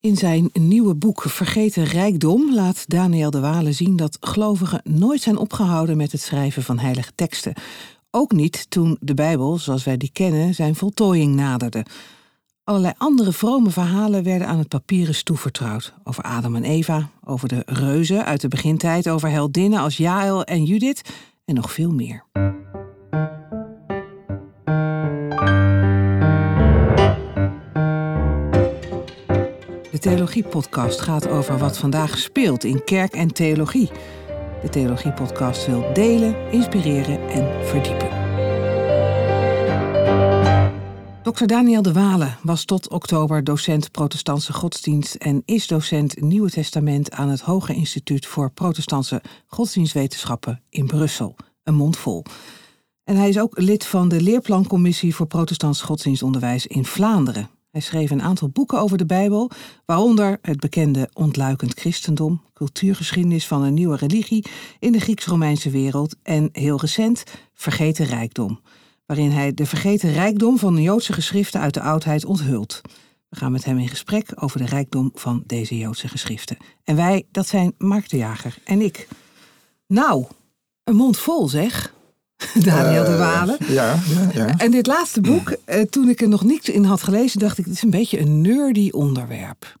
In zijn nieuwe boek Vergeten Rijkdom laat Daniel de Wale zien dat gelovigen nooit zijn opgehouden met het schrijven van heilige teksten. Ook niet toen de Bijbel, zoals wij die kennen, zijn voltooiing naderde. Allerlei andere vrome verhalen werden aan het papieren. Over Adam en Eva, over de reuzen uit de begintijd, over heldinnen als Jaël en Judith en nog veel meer. Theologie-podcast gaat over wat vandaag speelt in kerk en theologie. De Theologie-podcast wil delen, inspireren en verdiepen. Dr. Daniel de Wale was tot oktober docent protestantse godsdienst en is docent Nieuwe Testament aan het Hoge Instituut voor Protestantse Godsdienstwetenschappen in Brussel. Een mond vol. En hij is ook lid van de Leerplancommissie voor Protestants Godsdienstonderwijs in Vlaanderen. Hij schreef een aantal boeken over de Bijbel, waaronder het bekende Ontluikend Christendom, cultuurgeschiedenis van een nieuwe religie in de Grieks-Romeinse wereld en heel recent Vergeten Rijkdom, waarin hij de vergeten rijkdom van de Joodse geschriften uit de oudheid onthult. We gaan met hem in gesprek over de rijkdom van deze Joodse geschriften. En wij, dat zijn Mark de Jager en ik. Nou, een mond vol zeg. Daniel de Walen. Uh, ja, ja, ja, En dit laatste boek, eh, toen ik er nog niets in had gelezen, dacht ik, het is een beetje een nerdy onderwerp.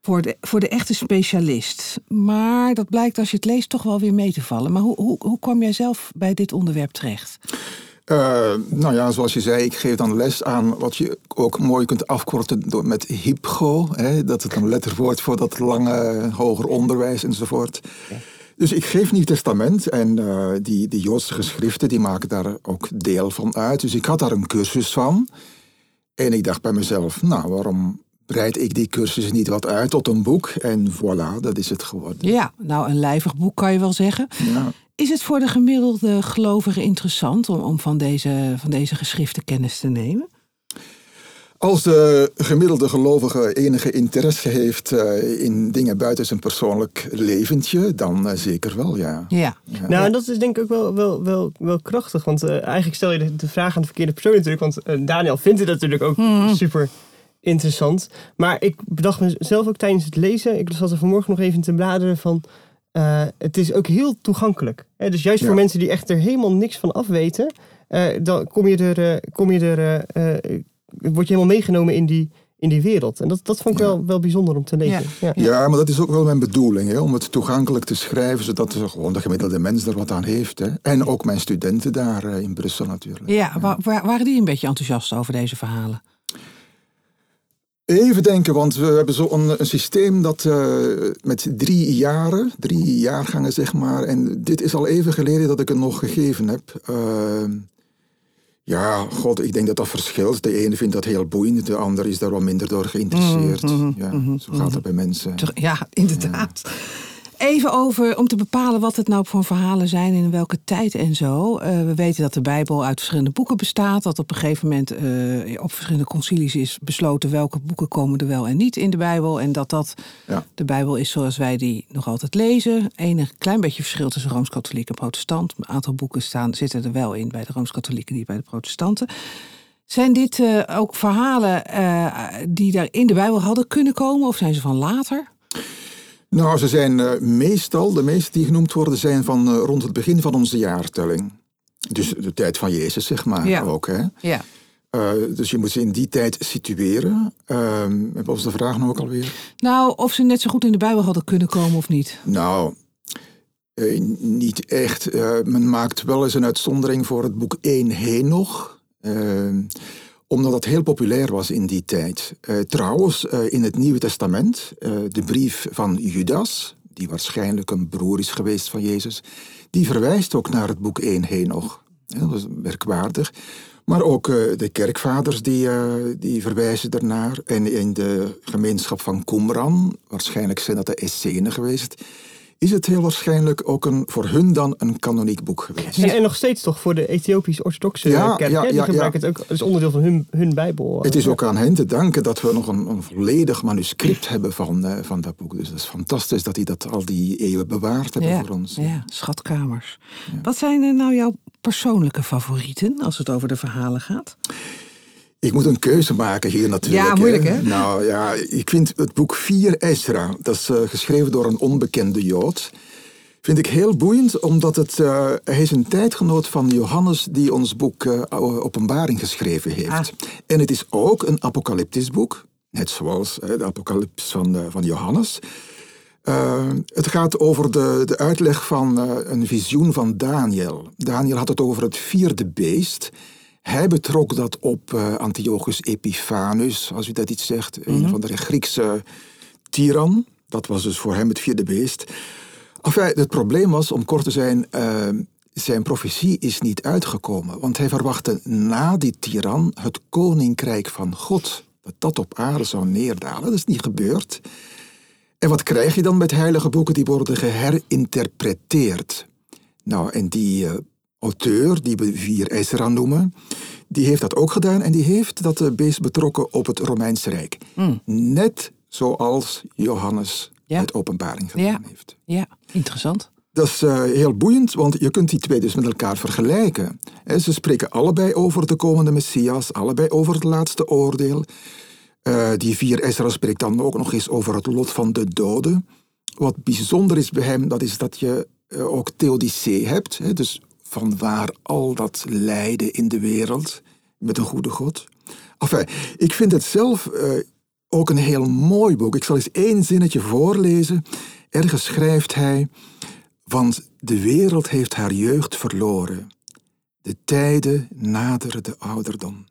Voor de, voor de echte specialist. Maar dat blijkt als je het leest toch wel weer mee te vallen. Maar hoe, hoe, hoe kwam jij zelf bij dit onderwerp terecht? Uh, nou ja, zoals je zei, ik geef dan les aan wat je ook mooi kunt afkorten door met HIPGO. Hè, dat het een letterwoord voor dat lange hoger onderwijs enzovoort. Dus ik geef Nieuw Testament en uh, die, die Joodse geschriften die maken daar ook deel van uit. Dus ik had daar een cursus van. En ik dacht bij mezelf, nou waarom breid ik die cursus niet wat uit tot een boek? En voilà, dat is het geworden. Ja, nou een lijvig boek kan je wel zeggen. Ja. Is het voor de gemiddelde gelovige interessant om, om van, deze, van deze geschriften kennis te nemen? Als de gemiddelde gelovige enige interesse heeft uh, in dingen buiten zijn persoonlijk leventje, dan uh, zeker wel, ja. Ja. ja. Nou, en dat is denk ik ook wel, wel, wel, wel krachtig. Want uh, eigenlijk stel je de, de, vraag aan de verkeerde persoon natuurlijk. Want Daniel vindt het natuurlijk ook mm. super interessant. Maar ik bedacht mezelf ook tijdens het lezen. Ik zat er vanmorgen nog even te bladeren van... het is ook heel toegankelijk. Hè? Dus juist ja. voor mensen die echt er helemaal niks van afweten... dan kom je er... kom je er word je helemaal meegenomen in die, in die wereld. En dat, dat vond ik wel, wel bijzonder om te lezen. Ja. Ja. ja, maar dat is ook wel mijn bedoeling. Hè, om het toegankelijk te schrijven, zodat de, gewoon de gemiddelde mens er wat aan heeft. Hè. En ook mijn studenten daar uh, in Brussel natuurlijk. Ja, ja. Waar, waren die een beetje enthousiast over deze verhalen? Even denken, want we hebben zo'n een, een systeem dat uh, met drie jaren, drie jaargangen zeg maar. En dit is al even geleden dat ik het nog gegeven heb. Uh, ja, god, ik denk dat dat verschilt. De ene vindt dat heel boeiend, de ander is daar wat minder door geïnteresseerd. Mhm, Mm -hmm, ja, mm -hmm, zo gaat het bij mensen. Ja, inderdaad. Ja. Even over, om te bepalen wat het nou voor verhalen zijn en in welke tijd en zo. Uh, we weten dat de Bijbel uit verschillende boeken bestaat. Dat op een gegeven moment uh, op verschillende concilies is besloten welke boeken komen er wel en niet in de Bijbel. En dat dat ja. de Bijbel is zoals wij die nog altijd lezen. Enig klein beetje verschil tussen Rooms-Katholiek en Protestant. Een aantal boeken staan, zitten er wel in bij de Rooms-Katholieken die bij de Protestanten. Zijn dit uh, ook verhalen die daar in de Bijbel hadden kunnen komen of zijn ze van later? Nou, ze zijn uh, meestal, de meeste die genoemd worden, zijn van uh, rond het begin van onze jaartelling. Dus de tijd van Jezus, zeg maar, ja. ook. Hè? Ja. Uh, dus je moet ze in die tijd situeren. wat was de vraag nou ook alweer? Nou, of ze net zo goed in de Bijbel hadden kunnen komen of niet. Nou, niet echt. men maakt wel eens een uitzondering voor het boek 1 Henoch omdat dat heel populair was in die tijd. Uh, trouwens, uh, in het Nieuwe Testament, uh, de brief van Judas, die waarschijnlijk een broer is geweest van Jezus, die verwijst ook naar het boek 1 Henoch. Dat is merkwaardig. Maar ook de kerkvaders die, die verwijzen ernaar. En in de gemeenschap van Qumran, waarschijnlijk zijn dat de Essenen geweest, is het heel waarschijnlijk ook een, voor hun dan een kanoniek boek geweest. En, en nog steeds toch voor de Ethiopisch-orthodoxe ja, kerk. Ja, die ja, gebruiken ja. het ook als onderdeel van hun, hun Bijbel. Het is ook aan hen te danken dat we nog een, een volledig manuscript hebben van, uh, van dat boek. Dus dat is fantastisch dat die dat al die eeuwen bewaard hebben ja, voor ons. Ja, schatkamers. Wat zijn er nou jouw persoonlijke favorieten als het over de verhalen gaat? Ik moet een keuze maken hier natuurlijk. Ja, moeilijk hè? Nou ja, ik vind het boek 4 Ezra, dat is uh, geschreven door een onbekende Jood, vind ik heel boeiend, omdat het, uh, hij is een tijdgenoot van Johannes die ons boek uh, Openbaring geschreven heeft. Ah. En het is ook een apocalyptisch boek, net zoals de apocalyps van, van Johannes. het gaat over de, de uitleg van een visioen van Daniel. Daniel had het over het vierde beest. Hij betrok dat op uh, Antiochus Epiphanus, als u dat iets zegt, een mhm. van de Griekse tiran. Dat was dus voor hem het vierde beest. Enfin, het probleem was, om kort te zijn, uh, zijn profetie is niet uitgekomen. Want hij verwachtte na die tiran het koninkrijk van God. Dat dat op aarde zou neerdalen. Dat is niet gebeurd. En wat krijg je dan met heilige boeken? Die worden geherinterpreteerd. Nou, en die uh, auteur, die we vier Ezra noemen, die heeft dat ook gedaan en die heeft dat beest betrokken op het Romeinse Rijk. Hmm. Net zoals Johannes het openbaring gedaan heeft. Ja, interessant. Dat is uh, heel boeiend, want je kunt die twee dus met elkaar vergelijken. ze spreken allebei over de komende Messias, allebei over het laatste oordeel. Uh, die vier Ezra spreekt dan ook nog eens over het lot van de doden. Wat bijzonder is bij hem, dat is dat je uh, ook theodicee hebt. Hè, dus van waar al dat lijden in de wereld met een goede God. Enfin, ik vind het zelf uh, ook een heel mooi boek. Ik zal eens één zinnetje voorlezen. Ergens schrijft hij: Want de wereld heeft haar jeugd verloren. De tijden naderen de ouderdom.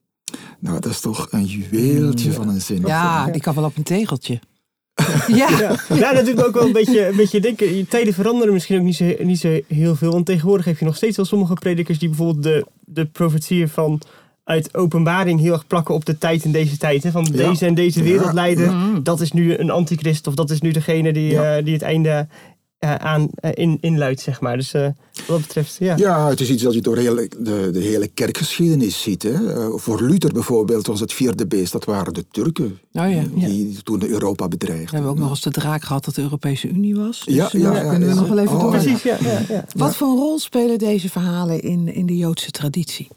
Nou, dat is toch een juweeltje van een zin. Ja, die kan wel op een tegeltje. Ja. ja. dat doet me ook wel een beetje, een beetje denken. Tijden veranderen misschien ook niet zo, niet zo heel veel. Want tegenwoordig heb je nog steeds wel sommige predikers die bijvoorbeeld de, de profetieën van uit openbaring heel erg plakken op de tijd in deze tijd. Hè? Van deze en deze wereld leiden. Mm-hmm. Dat is nu een antichrist of dat is nu degene die, uh, die het einde aan uh, in, inluidt, zeg maar. Dus uh, wat betreft, ja. Ja, het is iets dat je door hele, de, de hele kerkgeschiedenis ziet. Hè. voor Luther bijvoorbeeld was het vierde beest, dat waren de Turken. Oh, ja, die toen Europa bedreigden. We hebben ook nog eens de draak gehad dat de Europese Unie was. Dus ja, ja, ja, kunnen we nog wel even oh, door. Precies, ja, ja, Wat voor een rol spelen deze verhalen in, in de Joodse traditie?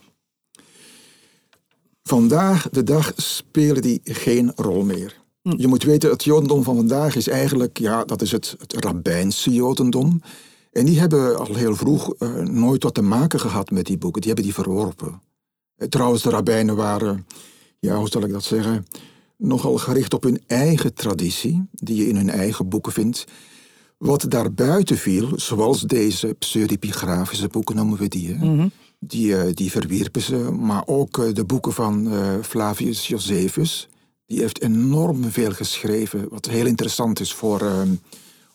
Vandaag de dag spelen die geen rol meer. Je moet weten, het Jodendom van vandaag is eigenlijk, ja, dat is het, het rabbijnse Jodendom. En die hebben al heel vroeg uh, nooit wat te maken gehad met die boeken. Die hebben die verworpen. Uh, trouwens, de rabbijnen waren, ja, hoe zal ik dat zeggen, nogal gericht op hun eigen traditie, die je in hun eigen boeken vindt. Wat daarbuiten viel, zoals deze pseudepigrafische boeken noemen we die, hè? Mhm. die, uh, die verwierpen ze. Maar ook de boeken van Flavius Josephus, die heeft enorm veel geschreven, wat heel interessant is voor, uh,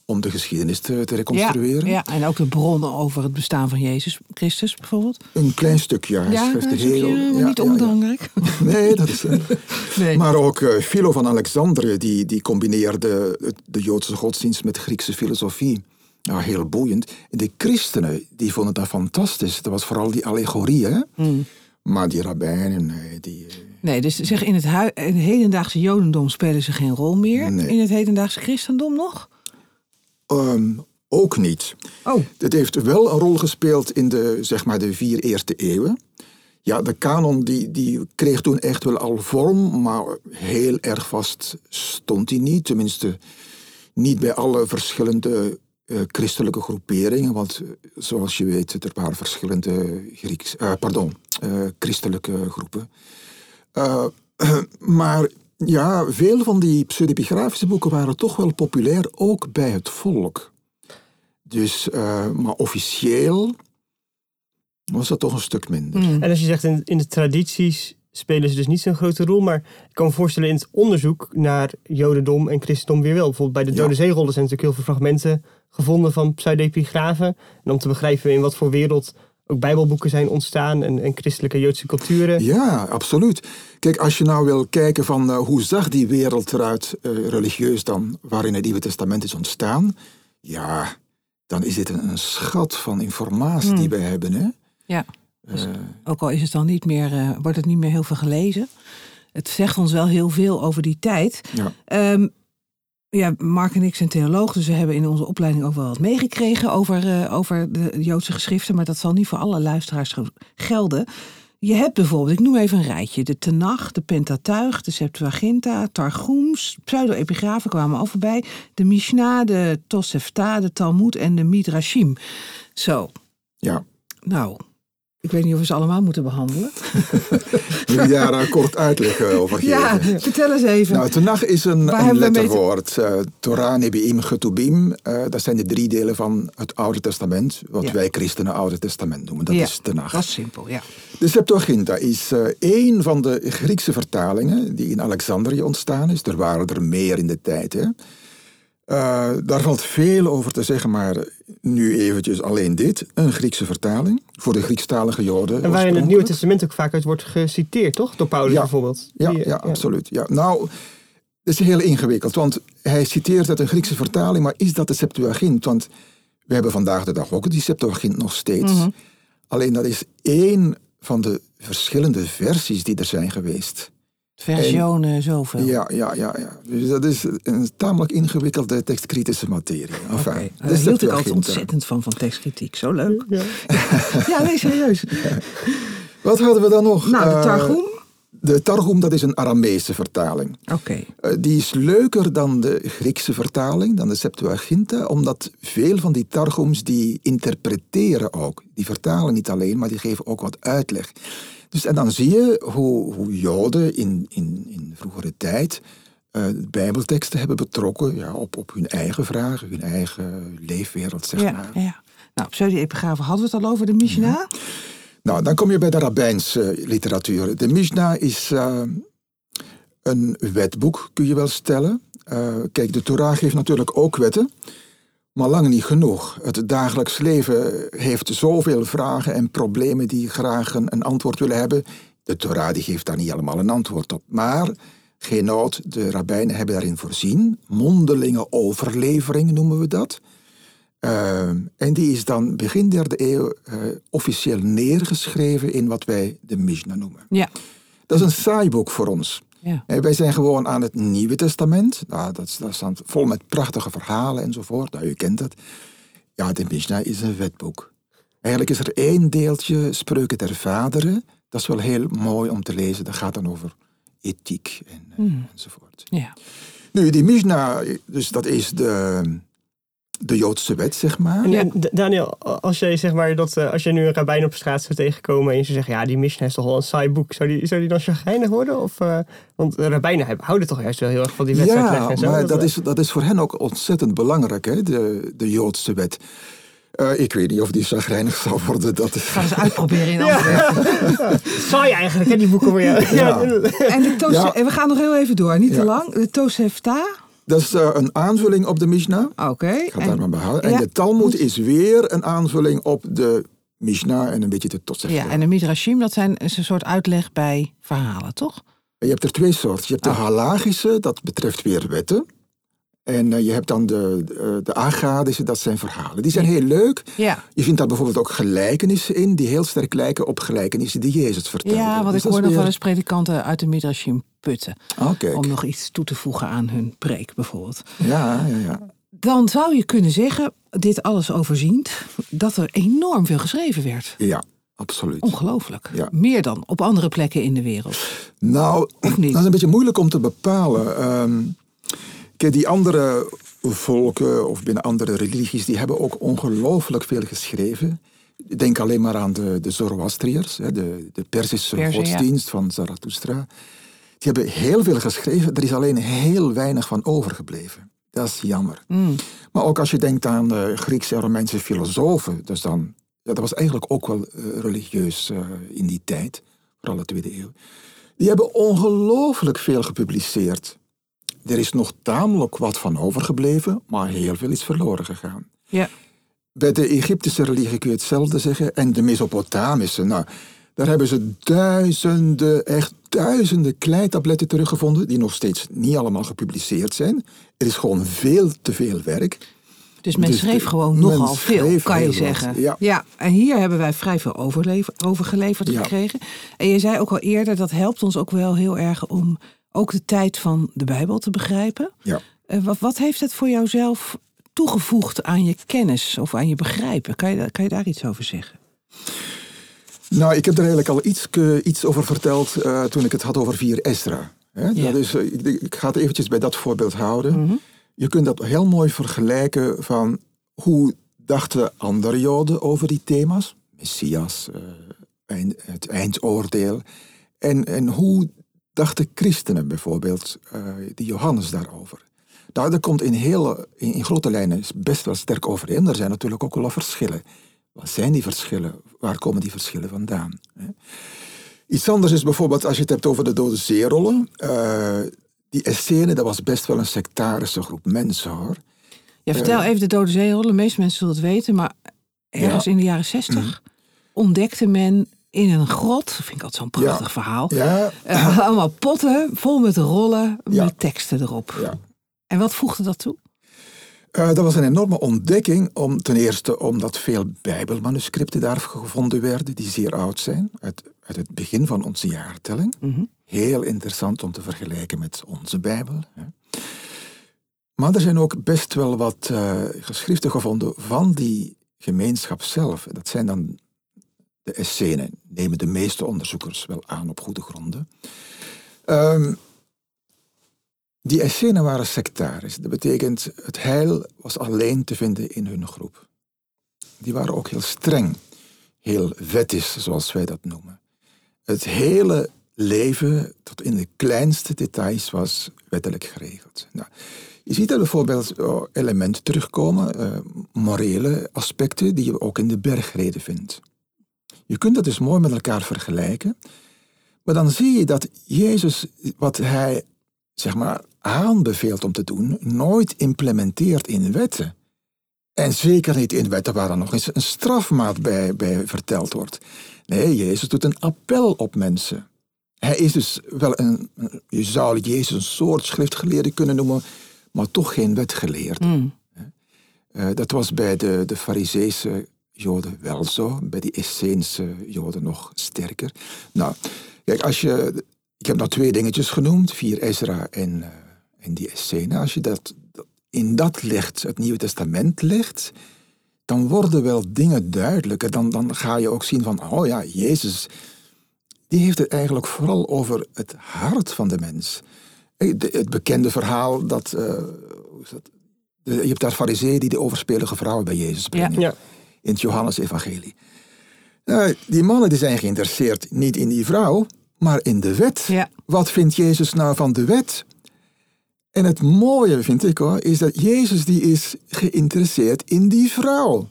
om de geschiedenis te, te reconstrueren. Ja, ja, en ook de bronnen over het bestaan van Jezus Christus bijvoorbeeld. Een klein stukje, ja. heel, ja, niet onbelangrijk. Nee, dat is... nee. Maar ook uh, Philo van Alexandrië, die, die combineerde de Joodse godsdienst met Griekse filosofie. Nou, heel boeiend. De christenen, die vonden dat fantastisch. Dat was vooral die allegorie, hè. Hmm. Maar die rabbijnen, die... Nee, dus zeg in het, in het hedendaagse jodendom spelen ze geen rol meer. In het hedendaagse christendom nog? Um, ook niet. Oh. Het heeft wel een rol gespeeld in de, zeg maar, de vier eerste eeuwen. Ja, de kanon die, die kreeg toen echt wel al vorm, maar heel erg vast stond hij niet. Tenminste, niet bij alle verschillende uh, christelijke groeperingen. Want uh, zoals je weet, er waren verschillende Grieks, uh, pardon, christelijke groepen. Uh, maar ja, veel van die pseudepigrafische boeken waren toch wel populair, ook bij het volk. Dus, uh, maar officieel was dat toch een stuk minder. Mm. En als je zegt in, in de tradities spelen ze dus niet zo'n grote rol. Maar ik kan me voorstellen in het onderzoek naar Jodendom en Christendom weer wel. Bijvoorbeeld bij de Dode ja. Zeerollen zijn natuurlijk heel veel fragmenten gevonden van pseudepigrafen. En om te begrijpen in wat voor wereld ook bijbelboeken zijn ontstaan en, en christelijke Joodse culturen. Ja, absoluut. Kijk, als je nou wil kijken van uh, hoe zag die wereld eruit uh, religieus dan, waarin het Nieuwe Testament is ontstaan, ja, dan is dit een, een schat van informatie die hmm. we hebben. Hè? Ja, dus uh, ook al is het dan niet meer, wordt het niet meer heel veel gelezen. Het zegt ons wel heel veel over die tijd. Ja. Um, ja, Mark en ik zijn theoloog, dus we hebben in onze opleiding ook wel wat meegekregen over, uh, over de Joodse geschriften, maar dat zal niet voor alle luisteraars gelden. Je hebt bijvoorbeeld, ik noem even een rijtje, de Tenach, de Pentateuch, de Septuaginta, Targums, pseudo-epigrafen kwamen al voorbij, de Mishnah, de Tosefta, de Talmud en de Midrashim. Zo, Ja, nou, ik weet niet of we ze allemaal moeten behandelen. wil je daar eh, kort uitleg eh, over geven? Ja, vertel eens even. Nou, Tanach is een, Waar mee te- letterwoord. Eh, Torah, Nebi'im, Getubim. eh, dat zijn de drie delen van het Oude Testament. Wat Ja. wij christenen Oude Testament noemen. Dat Ja, is Tanach. Dat is simpel, ja. De Septuaginta is eh één van de Griekse vertalingen die in Alexandrië ontstaan is. Er waren er meer in de tijd. Hè. Eh, daar valt veel over te zeggen, maar nu eventjes alleen dit. Een Griekse vertaling voor de Griekstalige Joden. En waarin het Nieuwe. Testament ook vaak uit wordt geciteerd, toch? Door Paulus Ja. bijvoorbeeld. Ja, Die, ja, absoluut. Ja. Nou, dat is heel ingewikkeld, want hij citeert uit een Griekse vertaling, maar is dat de Septuagint? Want we hebben vandaag de dag ook die Septuagint nog steeds. Mhm. Alleen dat is één van de verschillende versies die er zijn geweest. Versionen, zoveel. Ja, ja, ja, ja. Dus dat is een tamelijk ingewikkelde tekstkritische materie. Enfin, Daar hield ik altijd ontzettend van, van tekstkritiek. Zo leuk. Ja. Ja, nee, serieus. Wat hadden we dan nog? Nou, de Eh, Targum. de Targum, dat is een Arameese vertaling. Oké. Eh, die is leuker dan de Griekse vertaling, dan de Septuaginta, omdat veel van die targums die interpreteren ook. Die vertalen niet alleen, maar die geven ook wat uitleg. Dus, en dan zie je hoe, hoe Joden in, in, in vroegere tijd eh, bijbelteksten hebben betrokken ja, op, op hun eigen vragen, hun eigen leefwereld, zeg Ja, maar. ja. Nou, pseudo-epigrafen hadden we het al over, de Mishnah. Nou, dan kom je bij de rabbijnse literatuur. De Mishnah is eh, een wetboek, kun je wel stellen. Eh, kijk, de Torah geeft natuurlijk ook wetten, maar lang niet genoeg. Het dagelijks leven heeft zoveel vragen en problemen die graag een, een antwoord willen hebben. De Torah die geeft daar niet allemaal een antwoord op. Maar geen nood, de rabbijnen hebben daarin voorzien. Mondelinge overlevering noemen we dat. Uh, en die is dan begin derde eeuw uh, officieel neergeschreven in wat wij de Mishnah noemen. Ja. Dat is een saai boek voor ons. Ja. En wij zijn gewoon aan het Nieuwe Testament. Nou, dat, is, dat staat vol met prachtige verhalen enzovoort. Nou, u kent dat. Ja, de Mishnah is een wetboek. Eigenlijk is er één deeltje, Spreuken der Vaderen. Dat is wel heel mooi om te lezen. Dat gaat dan over ethiek en, Hmm. enzovoort. Ja. Nu, die Mishnah, dus dat is de, de Joodse wet, zeg maar. En, Ja. Daniel, als jij, zeg maar, dat, eh, als jij nu een rabbijn op straat zou tegenkomen en je zou zeggen, ja, die Mishnah is toch wel een saai boek. Zou die, zou die dan chagrijnig worden? Of, eh, want rabbijnen hebben- houden toch juist wel heel erg van die Ja, en zo. maar dat is, dat is voor hen ook ontzettend belangrijk, hè, de, de Joodse wet. Eh, ik weet niet of die chagrijnig zal worden. Dat Ga eens uitproberen in Antwerpen. Saai eigenlijk, hè, die boeken voor jou. Ja. En, de Tos- Ja. en we gaan nog heel even door, niet te lang. De Tosefta. Dat is eh, een aanvulling op de Mishnah. Oké. Daar maar behouden. En Ja, de Talmud goed. is weer een aanvulling op de Mishnah en een beetje de Tosefta. Ja, en de Midrashim, dat zijn, is een soort uitleg bij verhalen, toch? Je hebt er twee soorten. Je hebt de Oh. halagische, dat betreft weer wetten. En eh, je hebt dan de, de, de agadische, dat zijn verhalen. Die zijn heel leuk. Ja. Je vindt daar bijvoorbeeld ook gelijkenissen in, die heel sterk lijken op gelijkenissen die Jezus vertelde. Ja, want Dus ik dat hoor is nog wel weer- eens predikanten uit de Midrashim putten. Oh. Om nog iets toe te voegen aan hun preek, bijvoorbeeld. Ja, ja, ja. Dan zou je kunnen zeggen, dit alles overziend, dat er enorm veel geschreven werd. Ja, absoluut. Ongelooflijk. Ja. Meer dan op andere plekken in de wereld. Nou, Of niet? dat is een beetje moeilijk om te bepalen. Ehm, kijk, die andere volken of binnen andere religies, die hebben ook ongelooflijk veel geschreven. Denk alleen maar aan de, de Zoroastriërs, de, de ja. godsdienst van Zarathustra. Die hebben heel veel geschreven, er is alleen heel weinig van overgebleven. Dat is jammer. Mm. Maar ook als je denkt aan de Griekse en Romeinse filosofen, dus dan, ja, dat was eigenlijk ook wel eh, religieus eh, in die tijd, vooral de tweede eeuw. Die hebben ongelooflijk veel gepubliceerd. Er is nog tamelijk wat van overgebleven, maar heel veel is verloren gegaan. Ja. Bij de Egyptische religie kun je hetzelfde zeggen. En de Mesopotamische, nou, daar hebben ze duizenden, echt duizenden kleitabletten teruggevonden, die nog steeds niet allemaal gepubliceerd zijn. Er is gewoon veel te veel werk. Dus men Dus schreef de- gewoon nogal veel, kan je zeggen. ja. en hier hebben wij vrij veel overgeleverd Ja. gekregen. En je zei ook al eerder, dat helpt ons ook wel heel erg om ook de tijd van de Bijbel te begrijpen. Ja. Eh, wat, wat heeft het voor jouzelf toegevoegd aan je kennis of aan je begrijpen? Kan je, kan je daar iets over zeggen? Nou, ik heb er eigenlijk al iets, eh, iets over verteld uh, toen ik het had over 4 Esra. Hè? Ja. Dat is, eh, ik, ik ga het eventjes bij dat voorbeeld houden. Mhm. Je kunt dat heel mooi vergelijken van hoe dachten andere Joden over die thema's. Messias, eh, eind- het eindoordeel. En, en hoe dachten christenen bijvoorbeeld, eh, die Johannes daarover. Nou, dat komt in, hele, in, in grote lijnen best wel sterk overeen. Er zijn natuurlijk ook wel verschillen. Wat zijn die verschillen? Waar komen die verschillen vandaan? Iets anders is bijvoorbeeld als je het hebt over de dode zeerollen. eh, die Essenen, dat was best wel een sectarische groep mensen hoor. Ja, vertel even de Dode Zeerollen. De meeste mensen zullen het weten, maar ergens Ja. in de jaren zestig ontdekte men in een grot, vind ik altijd zo'n prachtig Ja. verhaal, Ja, eh, allemaal potten vol met rollen Ja. met teksten erop. ja. En wat voegde dat toe? Eh, dat was een enorme ontdekking, om, ten eerste omdat veel bijbelmanuscripten daar gevonden werden, die zeer oud zijn, uit, uit het begin van onze jaartelling. Mhm. Heel interessant om te vergelijken met onze Bijbel. Hè. Maar er zijn ook best wel wat eh, geschriften gevonden van die gemeenschap zelf. Dat zijn dan de Essenen, nemen de meeste onderzoekers wel aan op goede gronden. Ehm, die Essenen waren sectarisch. Dat betekent, het heil was alleen te vinden in hun groep. Die waren ook heel streng, heel wettisch, zoals wij dat noemen. Het hele leven, tot in de kleinste details, was wettelijk geregeld. Nou, je ziet er bijvoorbeeld eh, elementen terugkomen, eh, morele aspecten, die je ook in de bergreden vindt. Je kunt dat dus mooi met elkaar vergelijken. Maar dan zie je dat Jezus, wat hij zeg maar aanbeveelt om te doen, nooit implementeert in wetten. En zeker niet in wetten waar dan nog eens een strafmaat bij, bij verteld wordt. Nee, Jezus doet een appel op mensen. Hij is dus wel een, je zou Jezus een soort schriftgeleerde kunnen noemen, maar toch geen wetgeleerde. Mm. Eh, dat was bij de, de Fariseese Joden wel zo, bij die Esseense Joden nog sterker. Nou, kijk, als je, ik heb nou twee dingetjes genoemd, vier Ezra en, eh, en die Essenen. Als je dat, dat- in dat legt, het Nieuwe Testament legt, dan worden wel dingen duidelijker. Dan, dan ga je ook zien van, oh ja, Jezus, die heeft het eigenlijk vooral over het hart van de mens. Eh, de- Het bekende verhaal dat, eh, hoe is dat? De- je hebt daar fariseeën die de overspelige vrouwen bij Jezus brengen. Ja. In het Johannes-evangelie. Nou, die mannen die zijn geïnteresseerd niet in die vrouw, maar in de wet. Ja. Wat vindt Jezus nou van de wet? En het mooie vind ik hoor, is dat Jezus die is geïnteresseerd in die vrouw.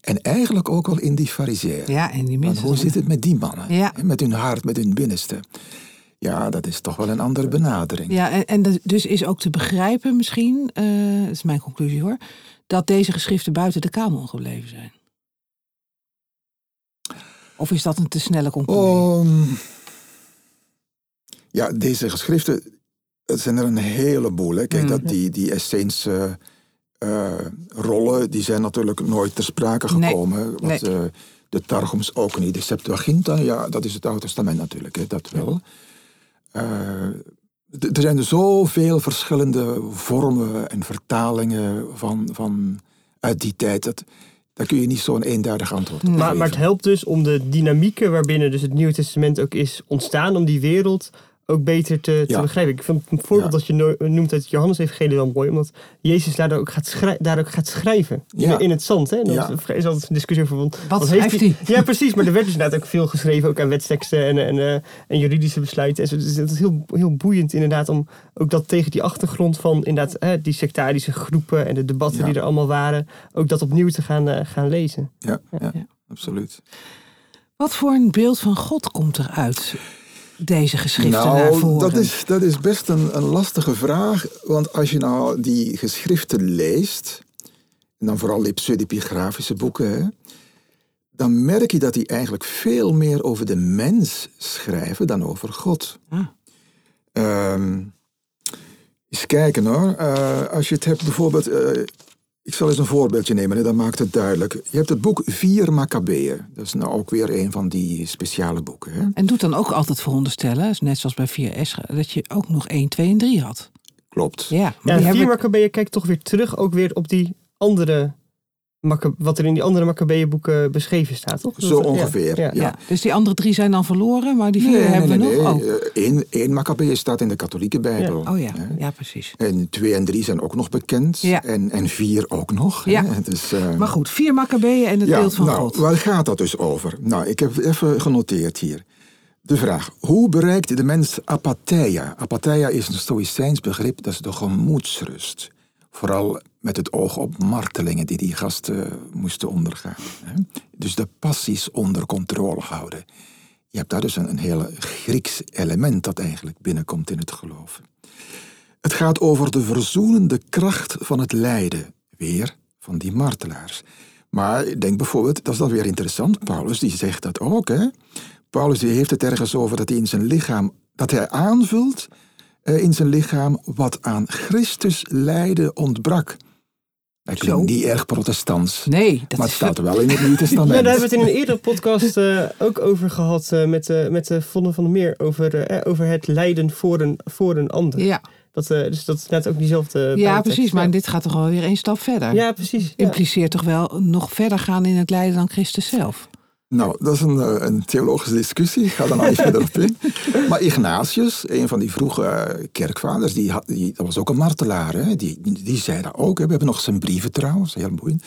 En eigenlijk ook wel in die fariseeën. Ja, en die mensen. hoe zit het met die mannen? Ja. Met hun hart, met hun binnenste. Ja, dat is toch wel een andere benadering. Ja, en, dus is ook te begrijpen misschien, eh, dat is mijn conclusie hoor, dat deze geschriften buiten de kanon gebleven zijn. Of is dat een te snelle conclusie? Ehm, ja, deze geschriften, het zijn er een heleboel. Hè. Kijk, Mm. dat die, die Esseense eh, rollen, die zijn natuurlijk nooit ter sprake Nee. gekomen. Want Nee. eh, de Targums ook niet. De Septuaginta, ja, dat is het Oude Testament natuurlijk, hè, dat wel. Eh, d- er zijn er zoveel verschillende vormen en vertalingen van, van uit die tijd. Dat, daar kun je niet zo'n eenduidig antwoord op Maar, geven. maar het helpt dus om de dynamieken waarbinnen dus het Nieuwe Testament ook is ontstaan, om die wereld ook beter te, te Ja. begrijpen. Ik vind het voorbeeld Ja. dat je no- noemt uit het Johannes-evangelie wel mooi, omdat Jezus daar ook gaat, schrij- daar ook gaat schrijven. In, Ja. in het zand. Hè? En dat Ja. is altijd een discussie over. want- Wat heeft schrijft hij? Ja, precies. Maar er werd dus inderdaad ook veel geschreven, ook aan wetsteksten en, en, eh, en juridische besluiten. En zo. Dus het is heel, heel boeiend inderdaad om ook dat tegen die achtergrond van inderdaad hè, die sectarische groepen en de debatten Ja. die er allemaal waren, ook dat opnieuw te gaan, eh, gaan lezen. Ja, ja, Ja. absoluut. Wat voor een beeld van God komt er uit deze geschriften naar Nou, voren? dat is, dat is best een, een lastige vraag. Want als je nou die geschriften leest, en dan vooral die pseudepigrafische boeken, hè, dan merk je dat die eigenlijk veel meer over de mens schrijven dan over God. Ah. Ehm, eens kijken hoor. Eh, als je het hebt bijvoorbeeld. eh, ik zal eens een voorbeeldje nemen, hè, dan maakt het duidelijk. Je hebt het boek Vier Maccabeeën. Dat is nou ook weer een van die speciale boeken. Hè? En doet dan ook altijd veronderstellen, net zoals bij 4S, dat je ook nog 1, 2 en 3 had. Klopt. Ja, maar Ja, die vier hebben... Maccabeeën kijkt toch weer terug ook weer op die andere wat er in die andere Maccabeeënboeken beschreven staat, toch? Zo ongeveer, Ja. ja. Ja. Dus die andere drie zijn dan verloren, maar die vier hebben we nog. Oh. Eén, één Maccabeeën staat in de katholieke Bijbel. oh ja, ja, precies. En twee en drie zijn ook nog bekend. Ja. En, en vier ook nog. Ja. Dus, eh, Maar goed, vier Maccabeeën en het ja, beeld van nou, God. Waar gaat dat dus over? Nou, ik heb even genoteerd hier. De vraag, hoe bereikt de mens apatheia? Apatheia is een stoïcijns begrip, dat is de gemoedsrust. Vooral met het oog op martelingen die die gasten moesten ondergaan. Dus de passies onder controle houden. Je hebt daar dus een, een heel Grieks element dat eigenlijk binnenkomt in het geloof. Het gaat over de verzoenende kracht van het lijden. Weer van die martelaars. Maar denk bijvoorbeeld, dat is dan weer interessant, Paulus die zegt dat ook. Paulus die heeft het ergens over dat hij in zijn lichaam, dat hij aanvult eh, in zijn lichaam wat aan Christus lijden ontbrak. Dat klinkt Zo. niet erg protestants, Nee, dat maar het is staat wel in het Nieuwe Ja, Testament. daar hebben we het in een eerdere podcast eh, ook over gehad eh, met, eh met Vonne van der Meer. Over, over het lijden voor een, voor een ander. Ja, Dat, eh, dus dat is net ook diezelfde ja precies. Maar ja. dit gaat toch alweer één stap verder. Ja, precies. Ja. Impliceert toch wel nog verder gaan in het lijden dan Christus zelf. Nou, dat is een, eh, een theologische discussie. Ik ga daar nog niet verder op in. Maar Ignatius, een van die vroege eh, kerkvaders, die had, die, dat was ook een martelaar. Hè? Die, die zei dat ook. We hebben nog zijn brieven trouwens, heel boeiend.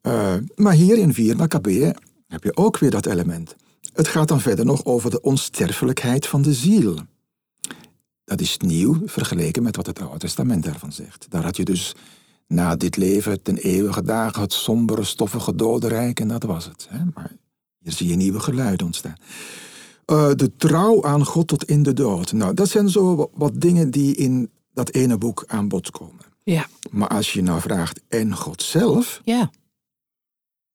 Eh, maar hier in 4 Maccabeeën heb je ook weer dat element. Het gaat dan verder nog over de onsterfelijkheid van de ziel. Dat is nieuw vergeleken met wat het Oude Testament daarvan zegt. Daar had je dus na dit leven ten eeuwige dagen het sombere, stoffige dodenrijk en dat was het. Hè? Maar hier zie je nieuwe geluiden ontstaan. Eh, de trouw aan God tot in de dood. Nou, dat zijn zo wa- wat dingen die in dat ene boek aan bod komen. Ja, Maar als je nou vraagt, en God zelf, ja,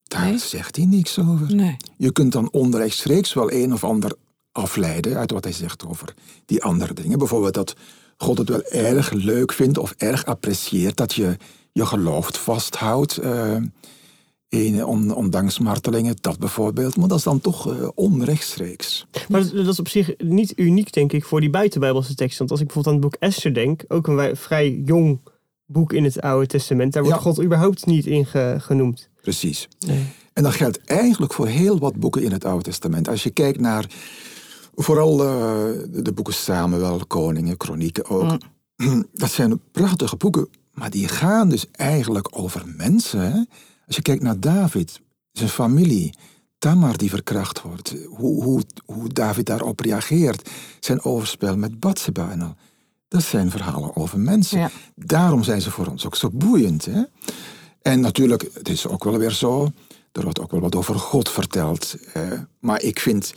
daar Nee. zegt hij niks over. nee. Je kunt dan onrechtstreeks wel een of ander afleiden uit wat hij zegt over die andere dingen. Bijvoorbeeld dat God het wel erg leuk vindt of erg apprecieert dat je je geloof vasthoudt. eh, on- ondanks martelingen, dat bijvoorbeeld. Maar dat is dan toch eh, onrechtstreeks. Maar dat, is op zich niet uniek, denk ik, voor die buitenbijbelse tekst. Want als ik bijvoorbeeld aan het boek Esther denk, ook een vrij jong boek in het Oude Testament, daar wordt Ja. God überhaupt niet in ge- genoemd. Precies. En dat geldt eigenlijk voor heel wat boeken in het Oude Testament. Als je kijkt naar vooral eh, de, boeken Samuel, Koningen, Kronieken ook. Dat zijn prachtige boeken, maar die gaan dus eigenlijk over mensen. Hè? Als je kijkt naar David, zijn familie, Tamar die verkracht wordt, hoe, hoe, hoe David daarop reageert, zijn overspel met Bathsheba en al. Dat zijn verhalen over mensen. Ja. Daarom zijn ze voor ons ook zo boeiend. Hè? En natuurlijk, het is ook wel weer zo, er wordt ook wel wat over God verteld. maar ik vind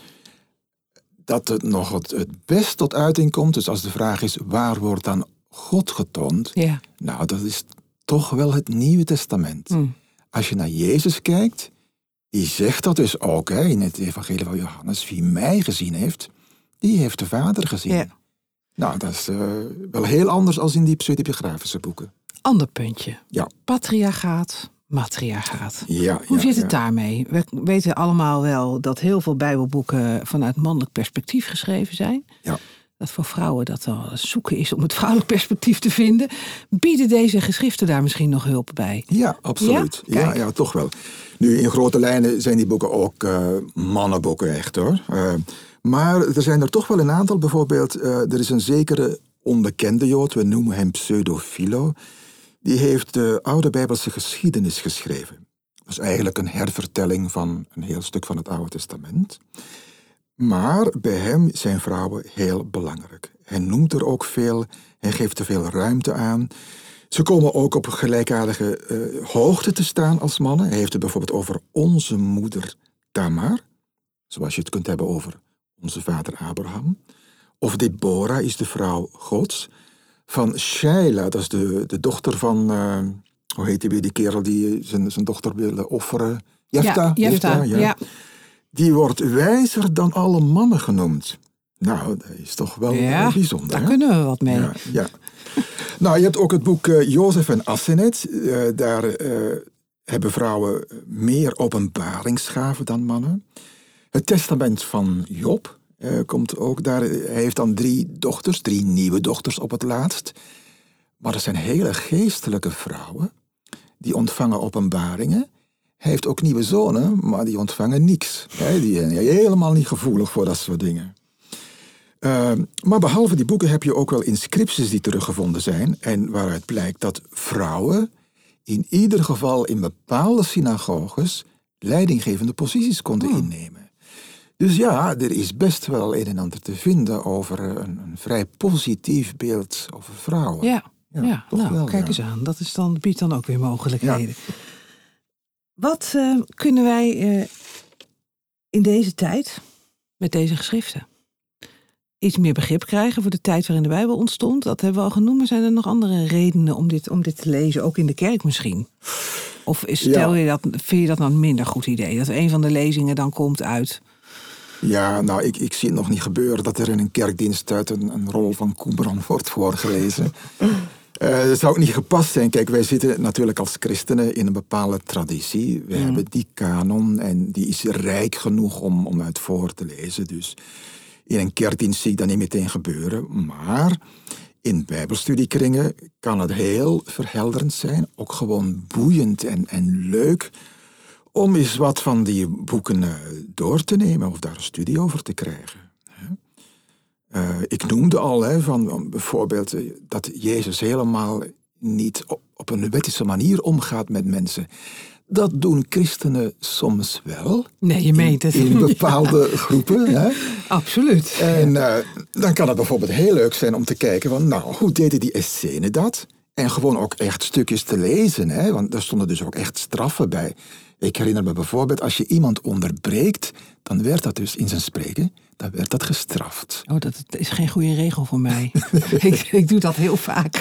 dat het nog het, het best tot uiting komt. Dus als de vraag is, waar wordt dan God getoond? Ja. Nou, dat is toch wel het Nieuwe Testament. Hm. Als je naar Jezus kijkt, die zegt dat dus ook hè, in het Evangelie van Johannes. Wie mij gezien heeft, die heeft de Vader gezien. Ja. Nou, dat is eh, wel heel anders als in die pseudepigrafische boeken. Ander puntje. Ja. Patriarchaat, matriarchaat. Ja, Hoe ja, zit het ja. daarmee? We weten allemaal wel dat heel veel Bijbelboeken vanuit mannelijk perspectief geschreven zijn. Ja. Dat voor vrouwen dat wel zoeken is om het vrouwelijk perspectief te vinden. Bieden deze geschriften daar misschien nog hulp bij? Ja, absoluut. Ja? Ja, toch wel. Nu, in grote lijnen zijn die boeken ook eh, mannenboeken echt hoor. Eh, maar er zijn er toch wel een aantal. Bijvoorbeeld, eh, er is een zekere onbekende Jood, we noemen hem Pseudophilo. Die heeft de oude Bijbelse geschiedenis geschreven. Dat is eigenlijk een hervertelling van een heel stuk van het Oude Testament. Maar bij hem zijn vrouwen heel belangrijk. Hij noemt er ook veel, hij geeft er veel ruimte aan. Ze komen ook op gelijkaardige eh, hoogte te staan als mannen. Hij heeft het bijvoorbeeld over onze moeder Tamar, zoals je het kunt hebben over onze vader Abraham. Of Deborah is de vrouw Gods. Van Sheila, dat is de, de dochter van, eh, hoe heet die weer, die kerel die zijn, zijn dochter wilde offeren. Jefta, ja, Jefta, ja. Die wordt wijzer dan alle mannen genoemd. Nou, dat is toch wel Ja, eh, bijzonder. Daar hè? kunnen we wat mee. Ja, ja. nou, je hebt ook het boek eh, Jozef en Asenet. Eh, daar hebben vrouwen meer openbaringsgaven dan mannen. Het testament van Job komt ook daar. Hij heeft dan drie dochters, drie nieuwe dochters op het laatst. Maar dat zijn hele geestelijke vrouwen. Die ontvangen openbaringen. Hij heeft ook nieuwe zonen, maar die ontvangen niks. Die zijn helemaal niet gevoelig voor dat soort dingen. Ehm, maar behalve die boeken heb je ook wel inscripties die teruggevonden zijn. En waaruit blijkt dat vrouwen in ieder geval in bepaalde synagoges leidinggevende posities konden hmm. innemen. Dus ja, er is best wel een en ander te vinden over een, een vrij positief beeld over vrouwen. Ja, ja, nou, kijk eens aan. Dat is dan, biedt dan ook weer mogelijkheden. Wat uh, kunnen wij uh, in deze tijd met deze geschriften? iets meer begrip krijgen voor de tijd waarin de Bijbel ontstond. Dat hebben we al genoemd. Maar zijn er nog andere redenen om dit, om dit te lezen, ook in de kerk misschien? Of stel je dat, vind je dat nou een minder goed idee? Dat een van de lezingen dan komt uit. Ja, nou, ik, ik zie het nog niet gebeuren dat er in een kerkdienst uit een, een rol van Qumran wordt voorgelezen. Uh, dat zou ook niet gepast zijn. Kijk, wij zitten natuurlijk als christenen in een bepaalde traditie. We mm. hebben die kanon en die is rijk genoeg om, om uit voor te lezen. Dus in een kerkdienst zie ik dat niet meteen gebeuren, maar in bijbelstudiekringen kan het heel verhelderend zijn, ook gewoon boeiend en, en leuk, om eens wat van die boeken eh, door te nemen of daar een studie over te krijgen. Uh, ik noemde al hè, van bijvoorbeeld eh, dat Jezus helemaal niet op, op een wettische manier omgaat met mensen. Dat doen christenen soms wel. Nee, je meent het. In, bepaalde groepen. Hè? Absoluut. En uh, dan kan het bijvoorbeeld heel leuk zijn om te kijken van, nou, hoe deden die Essenen dat? En gewoon ook echt stukjes te lezen, hè? want daar stonden dus ook echt straffen bij. Ik herinner me bijvoorbeeld, als je iemand onderbreekt, dan werd dat dus in zijn spreken dan werd dat gestraft. Oh, dat is geen goede regel voor mij. ik, ik, doe dat heel vaak.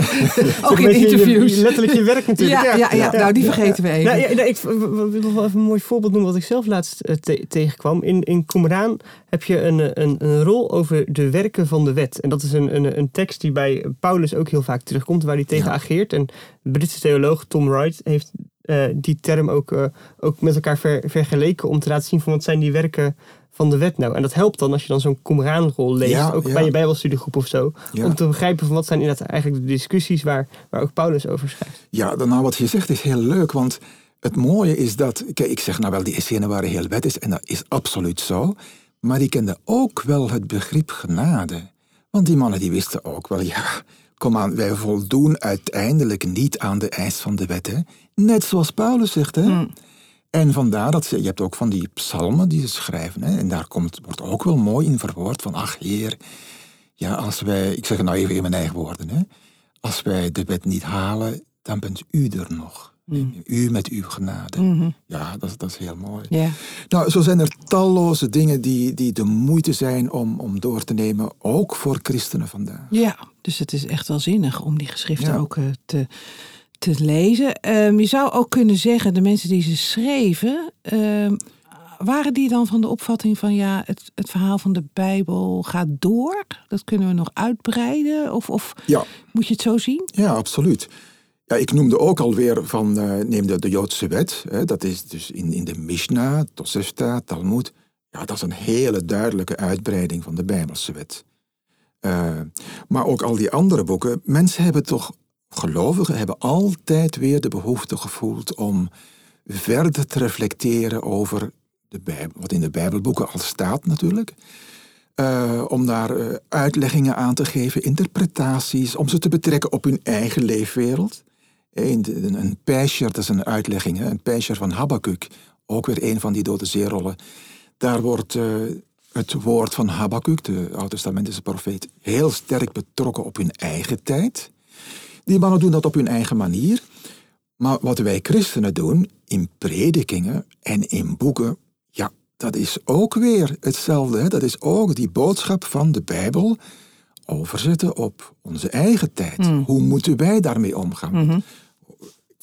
Ook in interviews. Je, letterlijk je werk natuurlijk. Ja, ja, ja, nou die vergeten we even. Nou, ik wil nog wel even een mooi voorbeeld noemen wat ik zelf laatst uh, tegenkwam. In, in Qumran heb je een, een, een rol over de werken van de wet. En dat is een, een, een tekst die bij Paulus ook heel vaak terugkomt, waar hij tegen ageert. En Britse theoloog Tom Wright heeft uh, die term ook, uh, ook met elkaar ver, vergeleken om te laten zien van wat zijn die werken van de wet nou? En dat helpt dan als je dan zo'n Qumran-rol leest, ook bij je bijbelstudiegroep of zo, om te begrijpen van wat zijn inderdaad eigenlijk de discussies waar, waar ook Paulus over schrijft. Ja, dan nou wat je zegt is heel leuk, want het mooie is dat, kijk, ik zeg nou wel, die Essenen waren heel wettisch en dat is absoluut zo, maar die kenden ook wel het begrip genade. Want die mannen die wisten ook wel, ja, kom aan, wij voldoen uiteindelijk niet aan de eis van de wet. Hè? Net zoals Paulus zegt, hè? Hmm. En vandaar dat ze, je hebt ook van die psalmen die ze schrijven. Hè, en daar komt, wordt ook wel mooi in verwoord van, ach heer, ja, als wij, ik zeg het nou even in mijn eigen woorden, hè, als wij de wet niet halen, dan bent u er nog. Mm. U met uw genade. Mm-hmm. Ja, dat, dat is heel mooi. Yeah. Nou, zo zijn er talloze dingen die, die de moeite zijn om, om door te nemen, ook voor christenen vandaag. Ja, dus het is echt wel zinnig om die geschriften ook uh, te te lezen. Ehm, je zou ook kunnen zeggen, de mensen die ze schreven, ehm, waren die dan van de opvatting van ja, het, het verhaal van de Bijbel gaat door? Dat kunnen we nog uitbreiden? Of, of ja. moet je het zo zien? Ja, absoluut. Ja, ik noemde ook alweer van, uh, neem de, de Joodse wet. Hè, dat is dus in, in de Mishnah, Tosefta, Talmud. Ja, dat is een hele duidelijke uitbreiding van de Bijbelse wet. Uh, maar ook al die andere boeken. Mensen hebben toch gelovigen hebben altijd weer de behoefte gevoeld om verder te reflecteren over de Bijbel, wat in de Bijbelboeken al staat natuurlijk. Uh, om daar uh, uitleggingen aan te geven, interpretaties, om ze te betrekken op hun eigen leefwereld. Een, een, dat is een uitlegging, een pijscher van Habakkuk, ook weer een van die dode zeerollen. Daar wordt het woord van Habakkuk, de Oud-testamentische profeet, heel sterk betrokken op hun eigen tijd. Die mannen doen dat op hun eigen manier. Maar wat wij christenen doen in predikingen en in boeken, ja, dat is ook weer hetzelfde. Hè? Dat is ook die boodschap van de Bijbel overzetten op onze eigen tijd. Hmm. Hoe moeten wij daarmee omgaan? Mm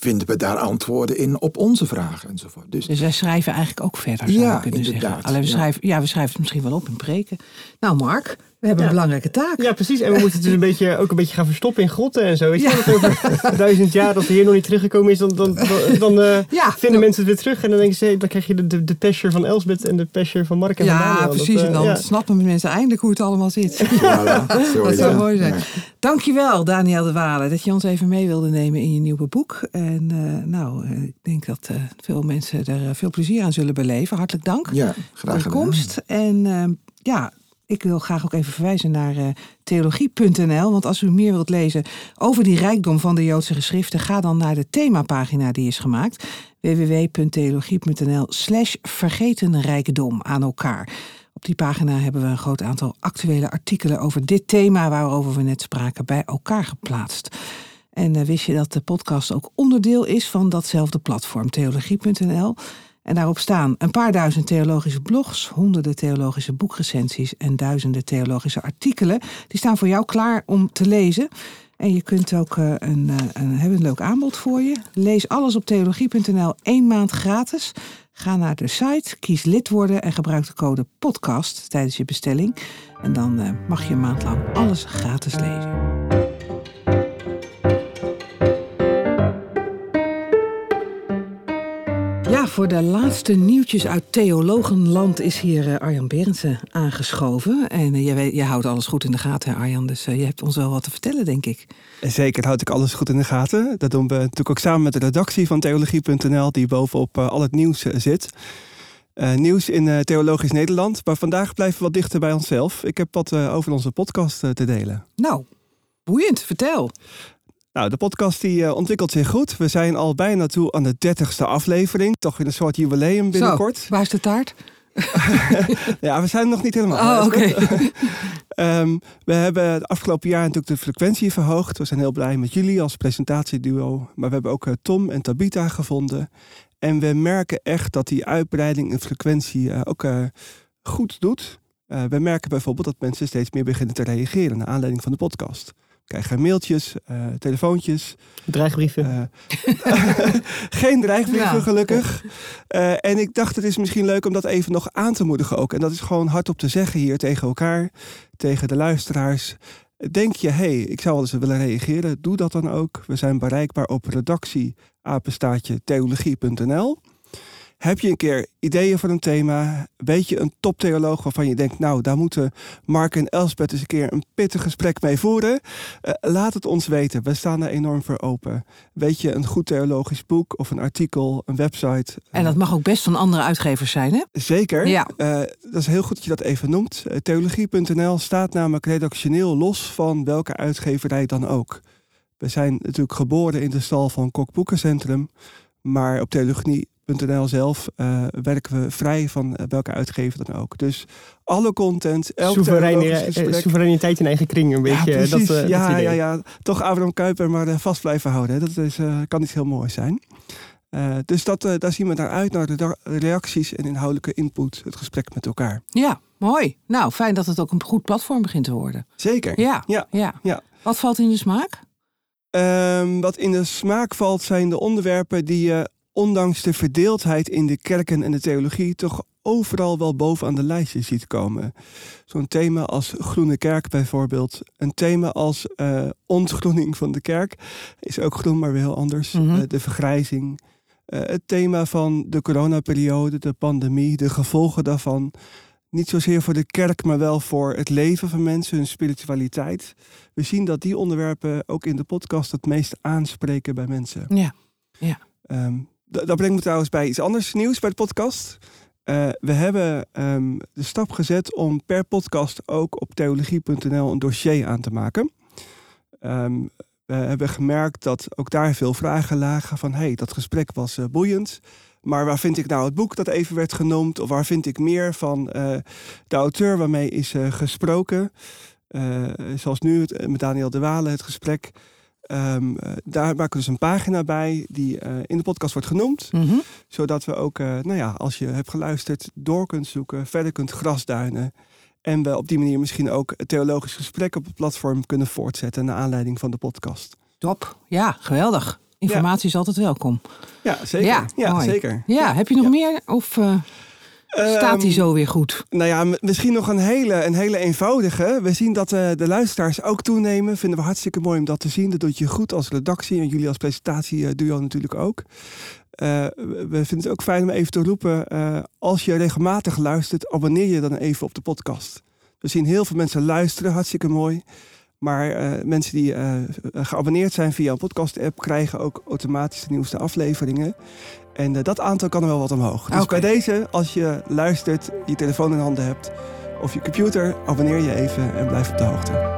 Vinden we daar antwoorden in op onze vragen enzovoort. Dus, dus wij schrijven eigenlijk ook verder, zou ja, kunnen inderdaad, zeggen. Alleen we, schrijven, ja, we schrijven het misschien wel op in preken. Nou, Mark, We hebben een belangrijke taak. Ja, precies. En we moeten het dus een beetje, ook een beetje gaan verstoppen in grotten en zo. Weet je, ja. dat over duizend jaar dat de Heer nog niet teruggekomen is, dan, dan, dan, dan uh, ja. vinden mensen het weer terug. En dan denken ze, dan krijg je de, de, de pesher van Elsbeth en de pesher van Mark en ja, van Daniel. precies. Dat, uh, en dan ja. snappen mensen eindelijk hoe het allall zit. Voilà, dat zou mooi zijn. Dankjewel, Daniel de Walen, dat je ons even mee wilde nemen in je nieuwe boek. En uh, nou, ik denk dat veel mensen er veel plezier aan zullen beleven. Hartelijk dank ja, graag voor de komst. En ja, ik wil graag ook even verwijzen naar uh, theologie.nl. Want als u meer wilt lezen over die rijkdom van de Joodse geschriften, ga dan naar de themapagina die is gemaakt. www.theologie.nl slash vergetenrijkdom aan elkaar. Op die pagina hebben we een groot aantal actuele artikelen over dit thema waarover we net spraken bij elkaar geplaatst. En uh, wist je dat de podcast ook onderdeel is van datzelfde platform, theologie.nl? En daarop staan een paar duizend theologische blogs, honderden theologische boekrecensies en duizenden theologische artikelen. Die staan voor jou klaar om te lezen. En je kunt ook uh, een, uh, een, hebben een leuk aanbod voor je. Lees alles op theologie.nl één maand gratis. Ga naar de site, kies lid worden en gebruik de code podcast tijdens je bestelling. En dan uh, mag je een maand lang alles gratis lezen. Voor de laatste nieuwtjes uit Theologenland is hier Arjan Berendsen aangeschoven. En uh, jij, jij, houdt alles goed in de gaten, Arjan. Dus uh, je hebt ons wel wat te vertellen, denk ik. Zeker, houd ik alles goed in de gaten. Dat doen we natuurlijk ook samen met de redactie van theologie.nl, die bovenop al het nieuws zit. nieuws in Theologisch Nederland. Maar vandaag blijven we wat dichter bij onszelf. Ik heb wat over onze podcast te delen. Nou, boeiend. Vertel. Nou, de podcast die uh, ontwikkelt zich goed. We zijn al bijna toe aan de dertigste aflevering. Toch in een soort jubileum binnenkort. Zo, waar is de taart? ja, we zijn nog niet helemaal. Oh, oké. Okay. um, we hebben het afgelopen jaar natuurlijk de frequentie verhoogd. We zijn heel blij met jullie als presentatieduo. Maar we hebben ook uh, Tom en Tabita gevonden. En we merken echt dat die uitbreiding in frequentie uh, ook goed doet. we merken bijvoorbeeld dat mensen steeds meer beginnen te reageren naar aanleiding van de podcast krijgen mailtjes, uh, telefoontjes. Dreigbrieven? Uh, geen dreigbrieven, ja. gelukkig. Uh, en ik dacht, het is misschien leuk om dat even nog aan te moedigen ook. En dat is gewoon hardop te zeggen hier tegen elkaar, tegen de luisteraars. Denk je, hé, hey, ik zou wel eens willen reageren, doe dat dan ook. We zijn bereikbaar op redactie apenstaatje theologie.nl. Heb je een keer ideeën voor een thema? Weet je een toptheoloog waarvan je denkt, nou, daar moeten Mark en Elspeth eens een keer een pittig gesprek mee voeren? Uh, laat het ons weten. We staan er enorm voor open. Weet je een goed theologisch boek of een artikel, een website? En dat mag ook best van andere uitgevers zijn, hè? Zeker. Ja. Uh, dat is heel goed dat je dat even noemt. Uh, Theologie.nl staat namelijk redactioneel los van welke uitgeverij dan ook. We zijn natuurlijk geboren in de stal van Kok Boekencentrum. Maar op theologie .nl zelf uh, werken we vrij van uh, welke uitgever dan ook. Dus alle content, elke Soevereine, soevereiniteit in eigen kring een beetje. Ja, dat, uh, ja, ja, ja, toch Abraham Kuyper maar vast blijven houden. Dat is, kan iets heel moois zijn. dus dat, daar zien we naar uit, naar de reacties en inhoudelijke input, het gesprek met elkaar. Ja, mooi. Nou, fijn dat het ook een goed platform begint te worden. Zeker. Ja, ja. ja. ja. Wat valt in de smaak? Um, wat in de smaak valt zijn de onderwerpen die je ondanks de verdeeldheid in de kerken en de theologie toch overal wel bovenaan de lijstje ziet komen. Zo'n thema als Groene Kerk bijvoorbeeld. Een thema als uh, ontgroening van de kerk is ook groen, maar weer heel anders. Mm -hmm. uh, de vergrijzing. Uh, het thema van de coronaperiode, de pandemie, de gevolgen daarvan. Niet zozeer voor de kerk, maar wel voor het leven van mensen, hun spiritualiteit. We zien dat die onderwerpen ook in de podcast het meest aanspreken bij mensen. Ja, ja. Um, dat brengt me trouwens bij iets anders nieuws bij de podcast. Uh, we hebben um, de stap gezet om per podcast ook op theologie.nl een dossier aan te maken. Um, we hebben gemerkt dat ook daar veel vragen lagen van... hey, dat gesprek was uh, boeiend, maar waar vind ik nou het boek dat even werd genoemd... of waar vind ik meer van uh, de auteur waarmee is gesproken... zoals nu met Daniel de Walen het gesprek... Um, uh, daar maken we dus een pagina bij die uh, in de podcast wordt genoemd. Mm -hmm. Zodat we ook, uh, nou ja, als je hebt geluisterd, door kunt zoeken, verder kunt grasduinen. En we op die manier misschien ook theologisch gesprek op het platform kunnen voortzetten naar aanleiding van de podcast. Top, ja, geweldig. Informatie ja. is altijd welkom. Ja, zeker. Ja, ja zeker. Ja, heb je nog meer? Of, Staat hij Ehm, zo weer goed? Nou ja, misschien nog een hele, een hele eenvoudige. We zien dat eh, de luisteraars ook toenemen. Vinden we hartstikke mooi om dat te zien. Dat doet je goed als redactie en jullie als presentatieduo natuurlijk ook. Eh, we vinden het ook fijn om even te roepen. eh, als je regelmatig luistert, abonneer je dan even op de podcast. We zien heel veel mensen luisteren, hartstikke mooi. Maar eh, mensen die eh, geabonneerd zijn via een podcast-app krijgen ook automatisch de nieuwste afleveringen. En eh, dat aantal kan er wel wat omhoog. Dus bij deze, als je luistert, je telefoon in handen hebt of je computer, abonneer je even en blijf op de hoogte.